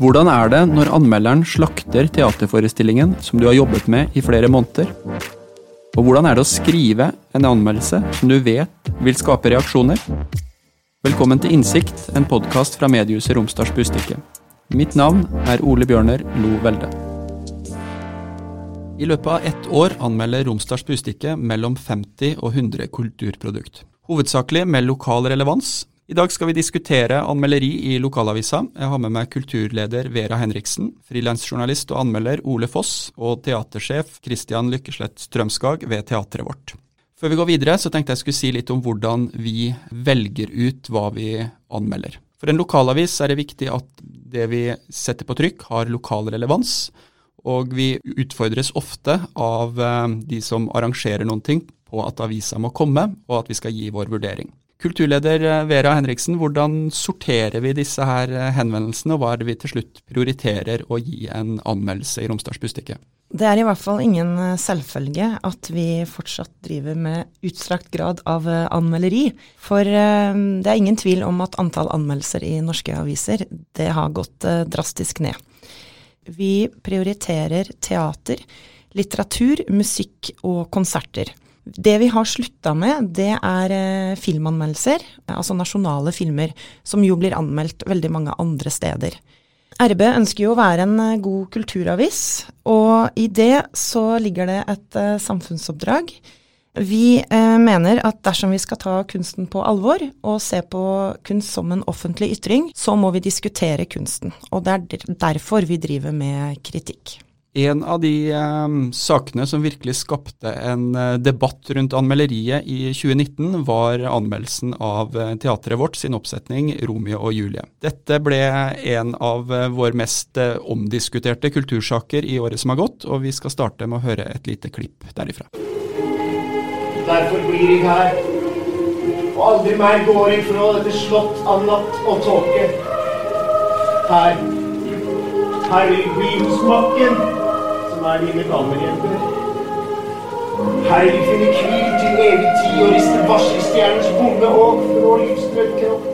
Hvordan er det når anmelderen slakter teaterforestillingen som du har jobbet med i flere måneder? Og hvordan er det å skrive en anmeldelse som du vet vil skape reaksjoner? Velkommen til Innsikt, en podkast fra mediehuset Romsdals Bustikke. Mitt navn er Ole Bjørner Lo Velde. I løpet av ett år anmelder Romsdals Bustikke mellom 50 og 100 kulturprodukt. Hovedsakelig med lokal relevans, i dag skal vi diskutere anmelderi i lokalavisa. Jeg har med meg kulturleder Vera Henriksen, frilansjournalist og anmelder Ole Foss og teatersjef Christian Lykkeslett Strømskag ved teatret vårt. Før vi går videre, så tenkte jeg skulle si litt om hvordan vi velger ut hva vi anmelder. For en lokalavis er det viktig at det vi setter på trykk har lokal relevans, og vi utfordres ofte av eh, de som arrangerer noen ting på at avisa må komme, og at vi skal gi vår vurdering. Kulturleder eh, Vera Henriksen, hvordan sorterer vi disse her eh, henvendelsene, og hva er det vi til slutt prioriterer å gi en anmeldelse i Romsdals Bustikke? Det er i hvert fall ingen eh, selvfølge at vi fortsatt driver med utstrakt grad av anmelderi. For det er ingen tvil om at antall anmeldelser i norske aviser det har gått drastisk ned. Vi prioriterer teater, litteratur, musikk og konserter. Det vi har slutta med, det er eh, filmanmeldelser, altså nasjonale filmer, som jo blir anmeldt veldig mange andre steder. RB ønsker jo å være en eh, god kulturavis, og i det så ligger det et samfunnsoppdrag. Vi mener at dersom vi skal ta kunsten på alvor og se på kunst som en offentlig ytring, så må vi diskutere kunsten. Og det er derfor vi driver med kritikk. En av de eh, sakene som virkelig skapte en eh, debatt rundt anmelderiet i 2019, var anmeldelsen av eh, teatret vårt sin oppsetning 'Romeo og Julie'. Dette ble en av vår mest omdiskuterte kultursaker i året som har gått, og vi skal starte med å høre et lite klipp derifra. Derfor blir jeg her, og aldri mer går jeg fra dette slott av natt og tåke. Her, her vil hos som er dine kammerjenter. Her finne hvil til evig tid og riste varselstjernens bonde og frå livsnødt kropp.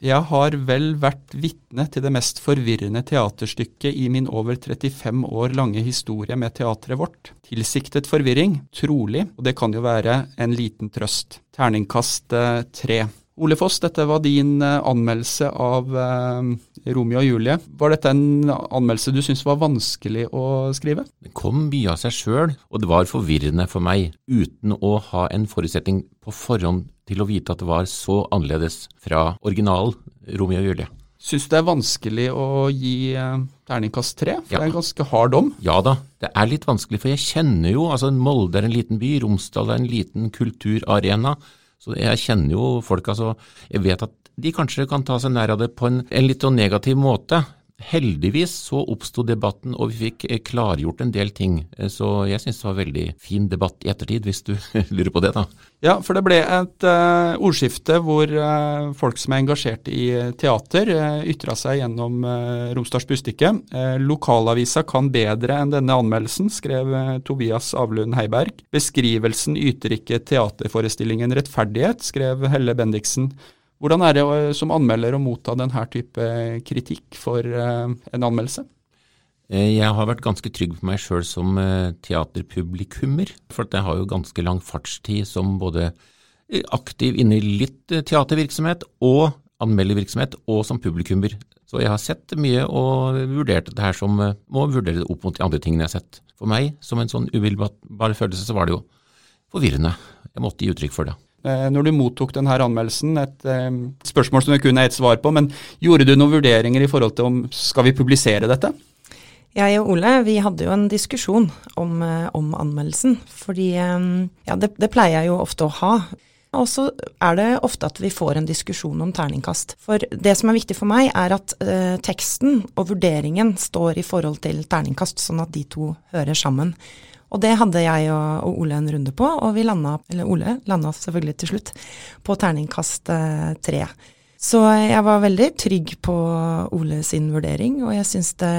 Jeg har vel vært vitne til det mest forvirrende teaterstykket i min over 35 år lange historie med teatret vårt. Tilsiktet forvirring, trolig, og det kan jo være en liten trøst. Terningkast eh, tre. Ole Foss, dette var din eh, anmeldelse av eh, Romeo og Julie. Var dette en anmeldelse du syntes var vanskelig å skrive? Det kom mye av seg sjøl, og det var forvirrende for meg, uten å ha en forutsetning på forhånd til å vite at det var så annerledes fra originalen Romeo og Julie. Syns du det er vanskelig å gi eh, terningkast tre? For ja. det er en ganske hard dom? Ja da, det er litt vanskelig, for jeg kjenner jo altså Molde er en liten by, Romsdal er en liten kulturarena. Så jeg kjenner jo folk, altså. Jeg vet at de kanskje kan ta seg nær av det på en, en litt sånn negativ måte. Heldigvis så oppsto debatten, og vi fikk eh, klargjort en del ting. Eh, så jeg syns det var veldig fin debatt i ettertid, hvis du lurer på det, da. Ja, for det ble et uh, ordskifte hvor uh, folk som er engasjert i teater, uh, ytra seg gjennom uh, Romsdals Bustikke. lokalavisa kan bedre enn denne anmeldelsen, skrev Tobias Avlund Heiberg. Beskrivelsen yter ikke teaterforestillingen rettferdighet, skrev Helle Bendiksen. Hvordan er det eh, som anmelder å motta denne type kritikk for eh, en anmeldelse? Eh, jeg har vært ganske trygg på meg sjøl som teaterpublikummer. For jeg har jo ganske lang fartstid som både aktiv inne i litt teatervirksomhet og anmeldervirksomhet, og som publikummer. Så jeg har sett mye og vurdert det her som må vurdere det opp mot de andre tingene jeg har sett. For meg, som en sånn umiddelbar følelse, så var det jo forvirrende. Jeg måtte gi uttrykk for det. Eh, når du mottok denne anmeldelsen, et eh, spørsmål som det kun er ett svar på, men gjorde du noen vurderinger i forhold til om skal vi publisere dette? Jeg og Ole vi hadde jo en diskusjon om, eh, om anmeldelsen. Fordi ja, det, det, pleier jeg jo ofte å ha. Og så er det ofte at vi får en diskusjon om terningkast. For det som er viktig for meg, er at eh, teksten og vurderingen står i forhold til terningkast, sånn at de to hører sammen. Og det hadde jeg og, Ole en runde på, og vi landa, eller Ole landa selvfølgelig til slutt, på terningkast eh, tre. Så jeg var veldig trygg på Ole sin vurdering, og jeg syns det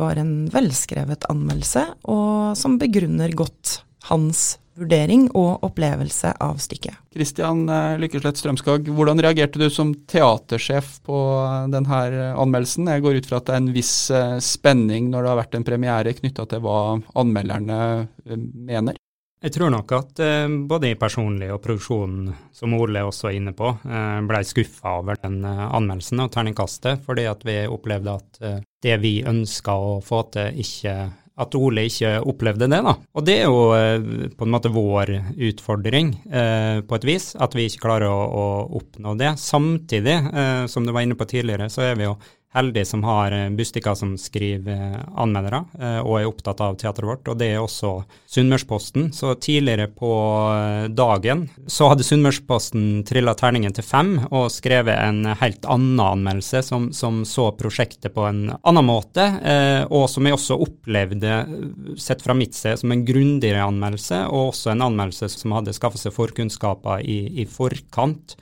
var en velskrevet anmeldelse, og som begrunner godt hans vurdering og opplevelse av stykket. Kristian eh, Lykkeslett Strømskag, hvordan reagerte du som teatersjef på eh, denne anmeldelsen? Jeg går ut fra at det er en viss eh, spenning når det har vært en premiere knytta til hva anmelderne mener? Jeg tror nok at eh, både jeg personlig og produksjonen, som Ole også er inne på, eh, ble skuffa over den eh, anmeldelsen og terningkastet, fordi at vi opplevde at det vi ønska å få til, ikke at Ole ikke opplevde det. da. Og det er jo eh, på en måte vår utfordring eh, på et vis, at vi ikke klarer å, å oppnå det. Samtidig, eh, som du var inne på tidligere, så er vi jo heldig som har eh, Bustika som skriver eh, anmeldere eh, og er opptatt av teateret vårt, og det er også Sunnmørsposten. Så tidligere på dagen så hadde Sunnmørsposten trilla terningen til fem og skrevet en helt annen anmeldelse som, som så prosjektet på en annen måte, og som jeg også opplevde, sett fra mitt sted, som en grundigere anmeldelse, og også en anmeldelse som hadde skaffa seg forkunnskaper i, i forkant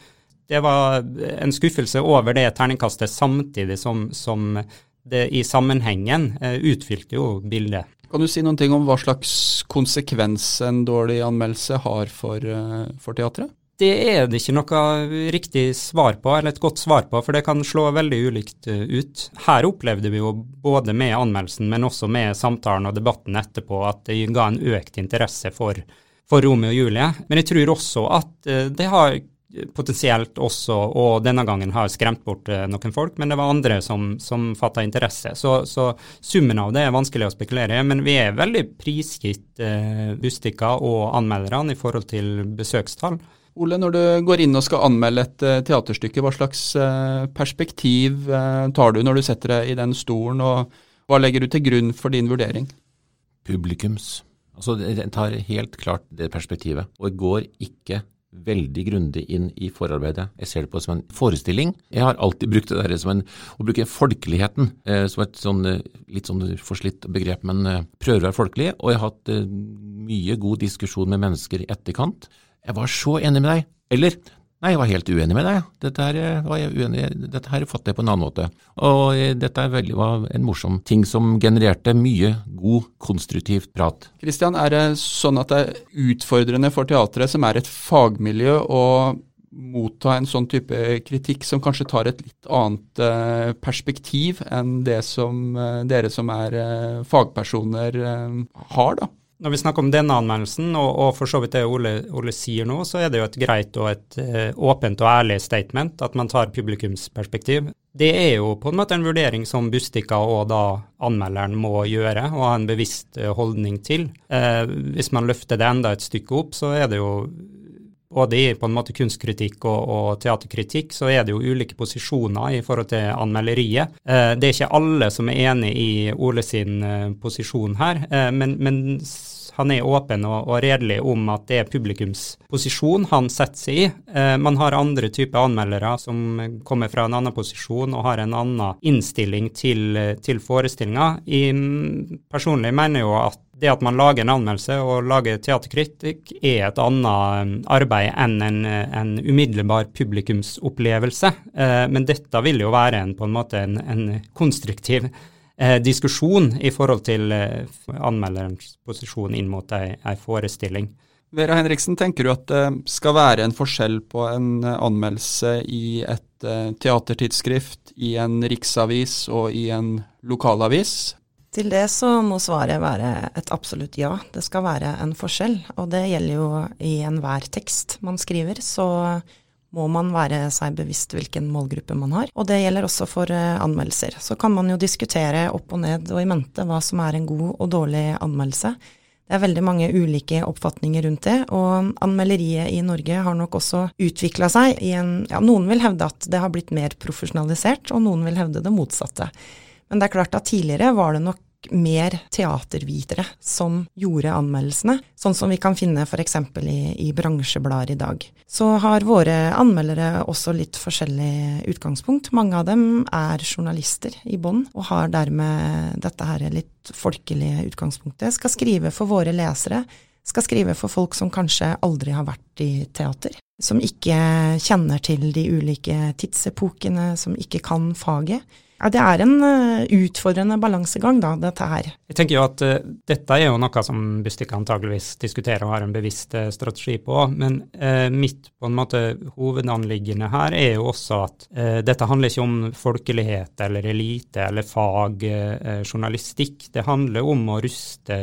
det var en skuffelse over det terningkastet, samtidig som, som det i sammenhengen uh, utfylte jo bildet. Kan du si noen ting om hva slags konsekvens en dårlig anmeldelse har for, uh, for teatret? Det er det ikke noe riktig svar på, eller et godt svar på, for det kan slå veldig ulikt eh, ut. Her opplevde vi jo både med anmeldelsen, men også med samtalen og debatten etterpå, at det ga en økt interesse for, for Romeo og Julie. Men jeg tror også at det har potensielt også, og denne gangen har skremt bort eh, noen folk, men det var andre som, som fatta interesse. Så, så, summen av det er vanskelig å spekulere i, men vi er veldig prisgitt eh, Bustika og anmelderne i forhold til besøkstall. Ole, når du går inn og skal anmelde et uh, teaterstykke, hva slags uh, perspektiv tar du når du setter deg i den stolen, og hva legger du til grunn for din vurdering? Publikums. Altså, Den tar helt klart det perspektivet, og går ikke veldig grundig inn i forarbeidet. Jeg ser det på som en forestilling. Jeg har alltid brukt det der som en, å bruke folkeligheten eh, som et sånn, eh, litt sånn forslitt begrep, men eh, prøver å være folkelig. Og jeg har hatt eh, mye god diskusjon med mennesker i etterkant. Jeg var så enig med deg. Eller Nei, jeg var helt uenig med deg. Dette her, eh, var jeg uenig, dette her fatter jeg på en annen måte. Og eh, dette veldig, var en morsom ting som genererte mye god, konstruktivt prat. Kristian, er det sånn at det er utfordrende for teatret, som er et fagmiljø, å motta en sånn type kritikk som kanskje tar et litt annet eh, perspektiv enn det som dere som er fagpersoner har, da? Når vi snakker om denne anmeldelsen, og, og for så vidt det Ole, Ole, sier nå, så er det jo et greit og et uh, åpent og ærlig statement at man tar publikumsperspektiv. Det er jo på en måte en vurdering som Bustika og da anmelderen må gjøre og ha en bevisst uh, holdning til. Uh, hvis man løfter det enda et stykke opp, så er det jo både i på en måte kunstkritikk og, og, teaterkritikk, så er det jo ulike posisjoner i forhold til anmelderiet. Eh, det er ikke alle som er enig i Ole sin eh, posisjon her, eh, men, men, han er åpen og, og, redelig om at det er publikums posisjon han setter seg i. Eh, man har andre typer anmeldere som kommer fra en annen posisjon og har en annen innstilling til, til forestillinga. Personlig mener jeg jo at det at man lager en anmeldelse og lager teaterkritikk, er et annet um, arbeid enn en, en umiddelbar publikumsopplevelse. Eh, men dette vil jo være en, på en måte en, en konstruktiv eh, diskusjon i forhold til eh, anmelderens posisjon inn mot ei, ei forestilling. Vera Henriksen, tenker du at det skal være en forskjell på en anmeldelse i et teatertidsskrift, i en riksavis og i en lokalavis? Til det så må svaret være et absolutt ja. Det skal være en forskjell. Og det gjelder jo i enhver tekst man skriver. Så må man være seg bevisst hvilken målgruppe man har. Og det gjelder også for uh, anmeldelser. Så kan man jo diskutere opp og ned og i mente hva som er en god og dårlig anmeldelse. Det er veldig mange ulike oppfatninger rundt det, og anmelderiet i Norge har nok også utvikla seg i en Ja, noen vil hevde at det har blitt mer profesjonalisert, og noen vil hevde det motsatte. Men det er klart at tidligere var det nok mer teatervitere som gjorde anmeldelsene, sånn som vi kan finne f.eks. i, i bransjeblader i dag. Så har våre anmeldere også litt forskjellig utgangspunkt. Mange av dem er journalister i bånn, og har dermed dette her litt folkelige utgangspunktet. Skal skrive for våre lesere, skal skrive for folk som kanskje aldri har vært i teater. Som ikke kjenner til de ulike tidsepokene, som ikke kan faget Ja, det er en uh, utfordrende balansegang, da, dette her. Jeg tenker jo at uh, dette er jo noe som Bustika antageligvis diskuterer og har en bevisst uh, strategi på. Men mitt på en måte hovedanliggende her er jo også at dette handler ikke om folkelighet eller elite eller fag, journalistikk. Det handler om å ruste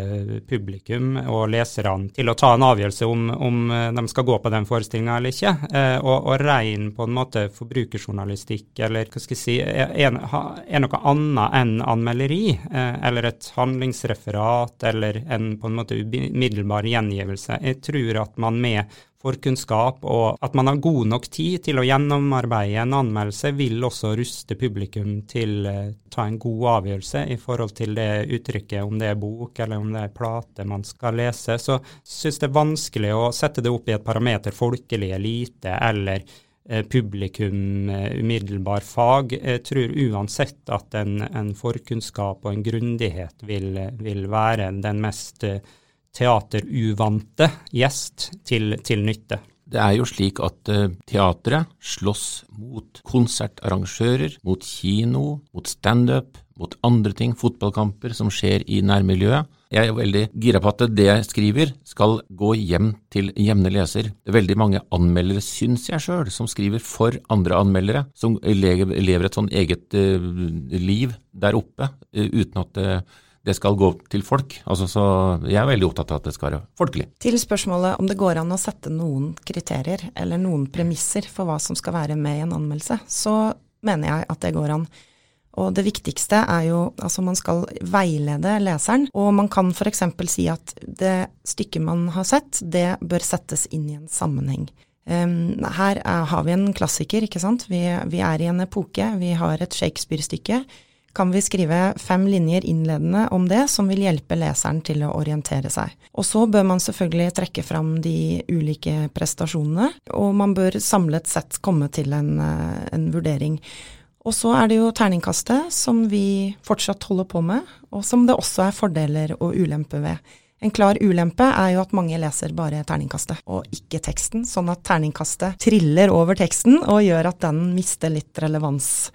publikum og leserne til å ta en avgjørelse om, om de skal gå på den forestillinga eller ikke. og, og rein på en måte forbrukerjournalistikk eller hva skal jeg si, en, er noe annet enn anmelderi, eh, eller et handlingsreferat, eller en på en måte umiddelbar gjengivelse. Jeg tror at man med forkunnskap og at man har god nok tid til å gjennomarbeide en anmeldelse, vil også ruste publikum til å uh, ta en god avgjørelse i forhold til det uttrykket, om det er bok eller om det er plate man skal lese. Så syns det er vanskelig å sette det opp i et parameter folkelig elite eller Eh, publikum eh, umiddelbar fag. Jeg tror uansett at en, en forkunnskap og en grundighet vil, vil, være den mest eh, teateruvante gjest til, til nytte. Det er jo slik at teatret slåss mot konsertarrangører, mot kino, mot standup, mot andre ting, fotballkamper som skjer i nærmiljøet. Jeg er veldig gira på at det jeg skriver skal gå hjem til jevne leser. Er veldig mange anmeldere, syns jeg sjøl, som skriver for andre anmeldere, som lever et sånn eget uh, liv der oppe, uh, uten at det det skal gå til folk. Altså, så jeg er veldig opptatt av at det skal være folkelig. Til spørsmålet om det går an å sette noen kriterier eller noen premisser for hva som skal være med i en anmeldelse, så mener jeg at det går an. Og det viktigste er jo altså man skal veilede leseren, og man kan f.eks. si at det stykket man har sett, det bør settes inn i en sammenheng. Um, her er, har vi en klassiker, ikke sant. Vi, vi, er i en epoke, vi har et Shakespeare-stykke. Kan vi skrive fem linjer innledende om det, som vil hjelpe leseren til å orientere seg. Og så bør man selvfølgelig trekke fram de ulike prestasjonene, og man bør samlet sett komme til en, eh, en vurdering. Og så er det jo terningkastet, som vi fortsatt holder på med, og som det også er fordeler og ulemper ved. En klar ulempe er jo at mange leser bare terningkastet, og ikke teksten, sånn at terningkastet triller over teksten og gjør at den mister litt relevans.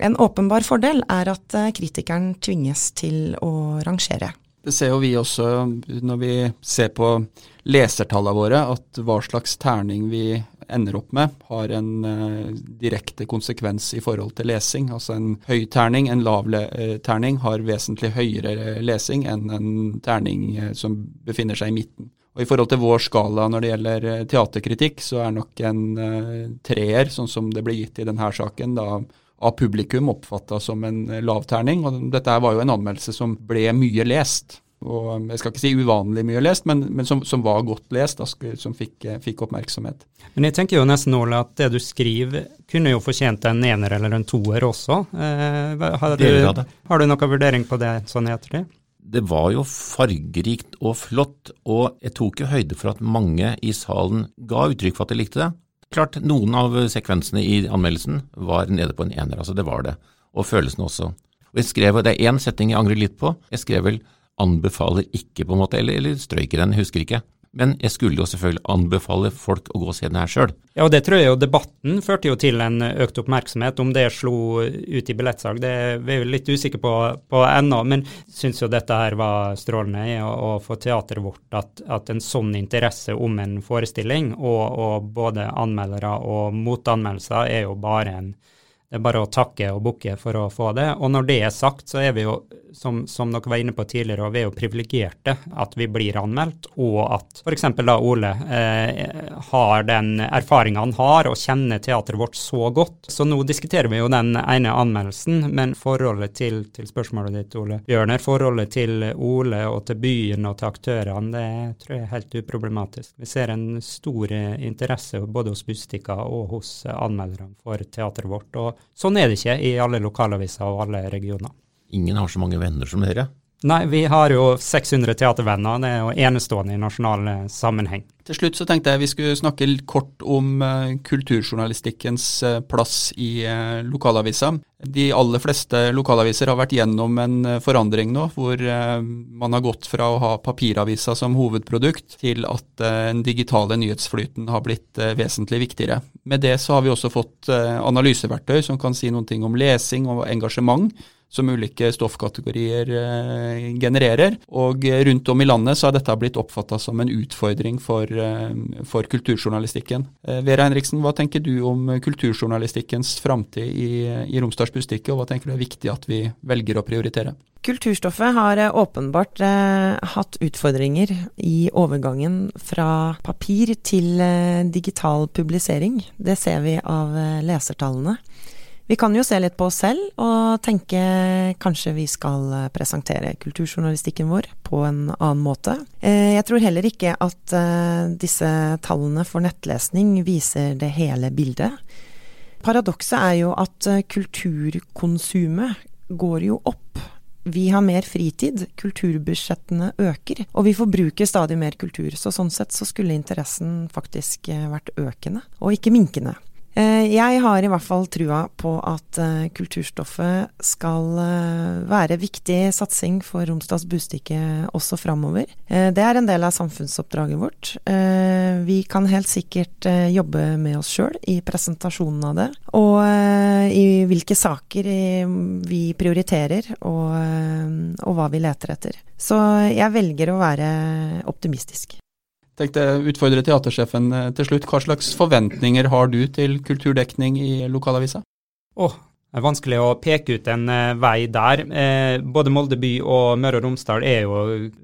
En åpenbar fordel er at eh, kritikeren tvinges til å rangere. Det ser jo vi også når vi ser på lesertallene våre, at hva slags terning vi ender opp med, har en uh, direkte konsekvens i forhold til lesing. Altså en høy terning, en lav uh, terning, har vesentlig høyere lesing enn en terning uh, som befinner seg i midten. Og I forhold til vår skala når det gjelder teaterkritikk, så er nok en treer, sånn som det ble gitt i denne saken, da av publikum oppfatta som en lavterning. Og dette var jo en anmeldelse som ble mye lest og um, jeg skal ikke si uvanlig mye lest, men, men som, som, var godt lest, da, som fikk, eh, fikk, oppmerksomhet. Men jeg tenker jo nesten Ole, at det du skriver kunne jo fortjent en ener eller en toer også. Eh, har, du, har, du, noen vurdering på det sånn i ettertid? Det var jo fargerikt og flott, og jeg tok jo høyde for at mange i salen ga uttrykk for at de likte det. Klart, noen av sekvensene i anmeldelsen var nede på en ener, altså det var det, og følelsene også. Og jeg skrev, Det er én setning jeg angrer litt på. Jeg skrev vel anbefaler ikke, på en måte, eller, eller strøyker den, husker ikke. Men jeg skulle jo selvfølgelig anbefale folk å gå og se den her sjøl. Ja, og det tror jeg jo debatten førte jo til en økt oppmerksomhet. Om det slo ut i billettsalg, det er vi litt usikre på, på ennå. Men syns jo dette her var strålende å få teateret vårt at, at, en sånn interesse om en forestilling, og, og både anmeldere og motanmeldelser, er jo bare en det er bare å takke og bukke for å få det. Og når det er sagt, så er vi jo, som, som dere var inne på tidligere, og vi er jo privilegerte at vi blir anmeldt, og at f.eks. da Ole eh, har den erfaringa han har, og kjenner teateret vårt så godt. Så nå diskuterer vi jo den ene anmeldelsen, men forholdet til, til spørsmålet ditt, Ole Bjørner, forholdet til Ole og til byen og til aktørene, det tror jeg er helt uproblematisk. Vi ser en stor interesse både hos Bustika og hos anmelderne for teateret vårt. og Sånn er det ikke i alle lokalaviser og alle regioner. Ingen har så mange venner som dere. Nei, vi har jo 600 teatervenner. Det er jo enestående i nasjonal eh, sammenheng. Til slutt så tenkte jeg vi skulle snakke kort om uh, kulturjournalistikkens uh, plass i lokalavisa. De aller fleste lokalaviser har vært gjennom en forandring nå, hvor man har gått fra å ha papiravisa som hovedprodukt, til at den digitale nyhetsflyten har blitt vesentlig viktigere. Med det så har vi også fått analyseverktøy som kan si noe om lesing og engasjement som ulike stoffkategorier eh, genererer. Og rundt om i landet så har dette blitt oppfatta som en utfordring for, eh, for kulturjournalistikken. Eh, Vera Henriksen, hva tenker du om kulturjournalistikkens framtid i, i Romsdals Bustikke, og hva tenker du er viktig at vi velger å prioritere? Kulturstoffet har åpenbart eh, hatt utfordringer i overgangen fra papir til eh, digital publisering. Det ser vi av eh, lesertallene. Vi kan jo se litt på oss selv og tenke kanskje vi skal eh, presentere kulturjournalistikken vår på en annen måte. Eh, jeg tror heller ikke at eh, disse tallene for nettlesning viser det hele bildet. Paradokset er jo at kulturkonsumet går jo opp. Vi har mer fritid, kulturbudsjettene øker, og vi forbruker stadig mer kultur. Så sånn sett så skulle interessen faktisk vært økende, og ikke minkende. Eh, jeg har i hvert fall trua på at eh, kulturstoffet skal eh, være viktig satsing for Romsdals Bustikke også framover. Det er en del av samfunnsoppdraget vårt. Vi kan helt sikkert jobbe med oss sjøl i presentasjonen av det, og i hvilke saker vi prioriterer, og, og hva vi leter etter. Så jeg velger å være optimistisk tenkte utfordre teatersjefen eh, til slutt. Hva slags forventninger har du til kulturdekning i lokalavisa? Oh, det er vanskelig å peke ut en uh, vei der. Eh, både Molde by og Møre og Romsdal er jo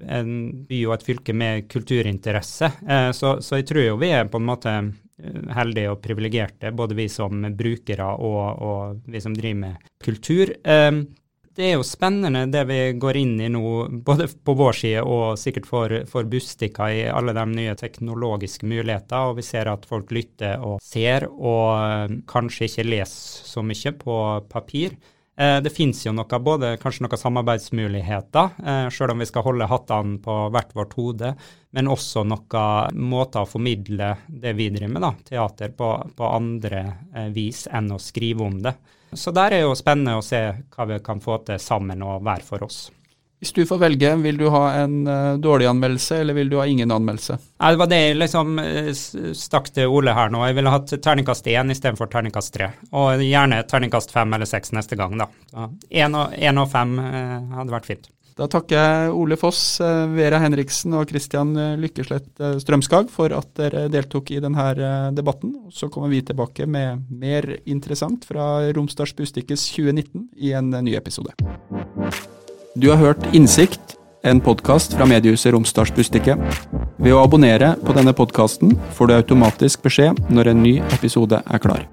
en by og et fylke med kulturinteresse. Eh, så, så, jeg tror jo vi er på en måte eh, heldige og privilegerte, både vi som brukere og, og vi som driver med kultur. Eh, det er jo spennende det vi går inn i nå, både på vår side og sikkert for, for Bustika i alle de nye teknologiske muligheter. Og vi ser at folk lytter og ser, og eh, kanskje ikke leser så mye på papir. Eh, det finnes jo noe, både kanskje noen samarbeidsmuligheter, eh, selv om vi skal holde hattene på hvert vårt hode, men også noen måter å formidle det vi driver med, da, teater, på, på andre vis enn å skrive om det. Så der er jo spennende å se hva vi kan få til sammen og hver for oss. Hvis du får velge, vil du ha en uh, dårlig anmeldelse, eller vil du ha ingen anmeldelse? Ja, det var det jeg liksom uh, stakk til Ole her nå. Jeg ville hatt terningkast én istedenfor terningkast tre. Og gjerne terningkast fem eller seks neste gang, da. Én og, og, fem uh, hadde vært fint. Da takker jeg Ole Foss, eh, Vera Henriksen og Christian eh, Lykkeslett eh, Strømskag for at dere deltok i denne debatten. Så kommer vi tilbake med mer interessant fra Romsdals Bustikkes 2019 i en ny episode. Du har hørt Innsikt, en podkast fra mediehuset Romsdalsbustikket. Ved å abonnere på denne podkasten får du automatisk beskjed når en ny episode er klar.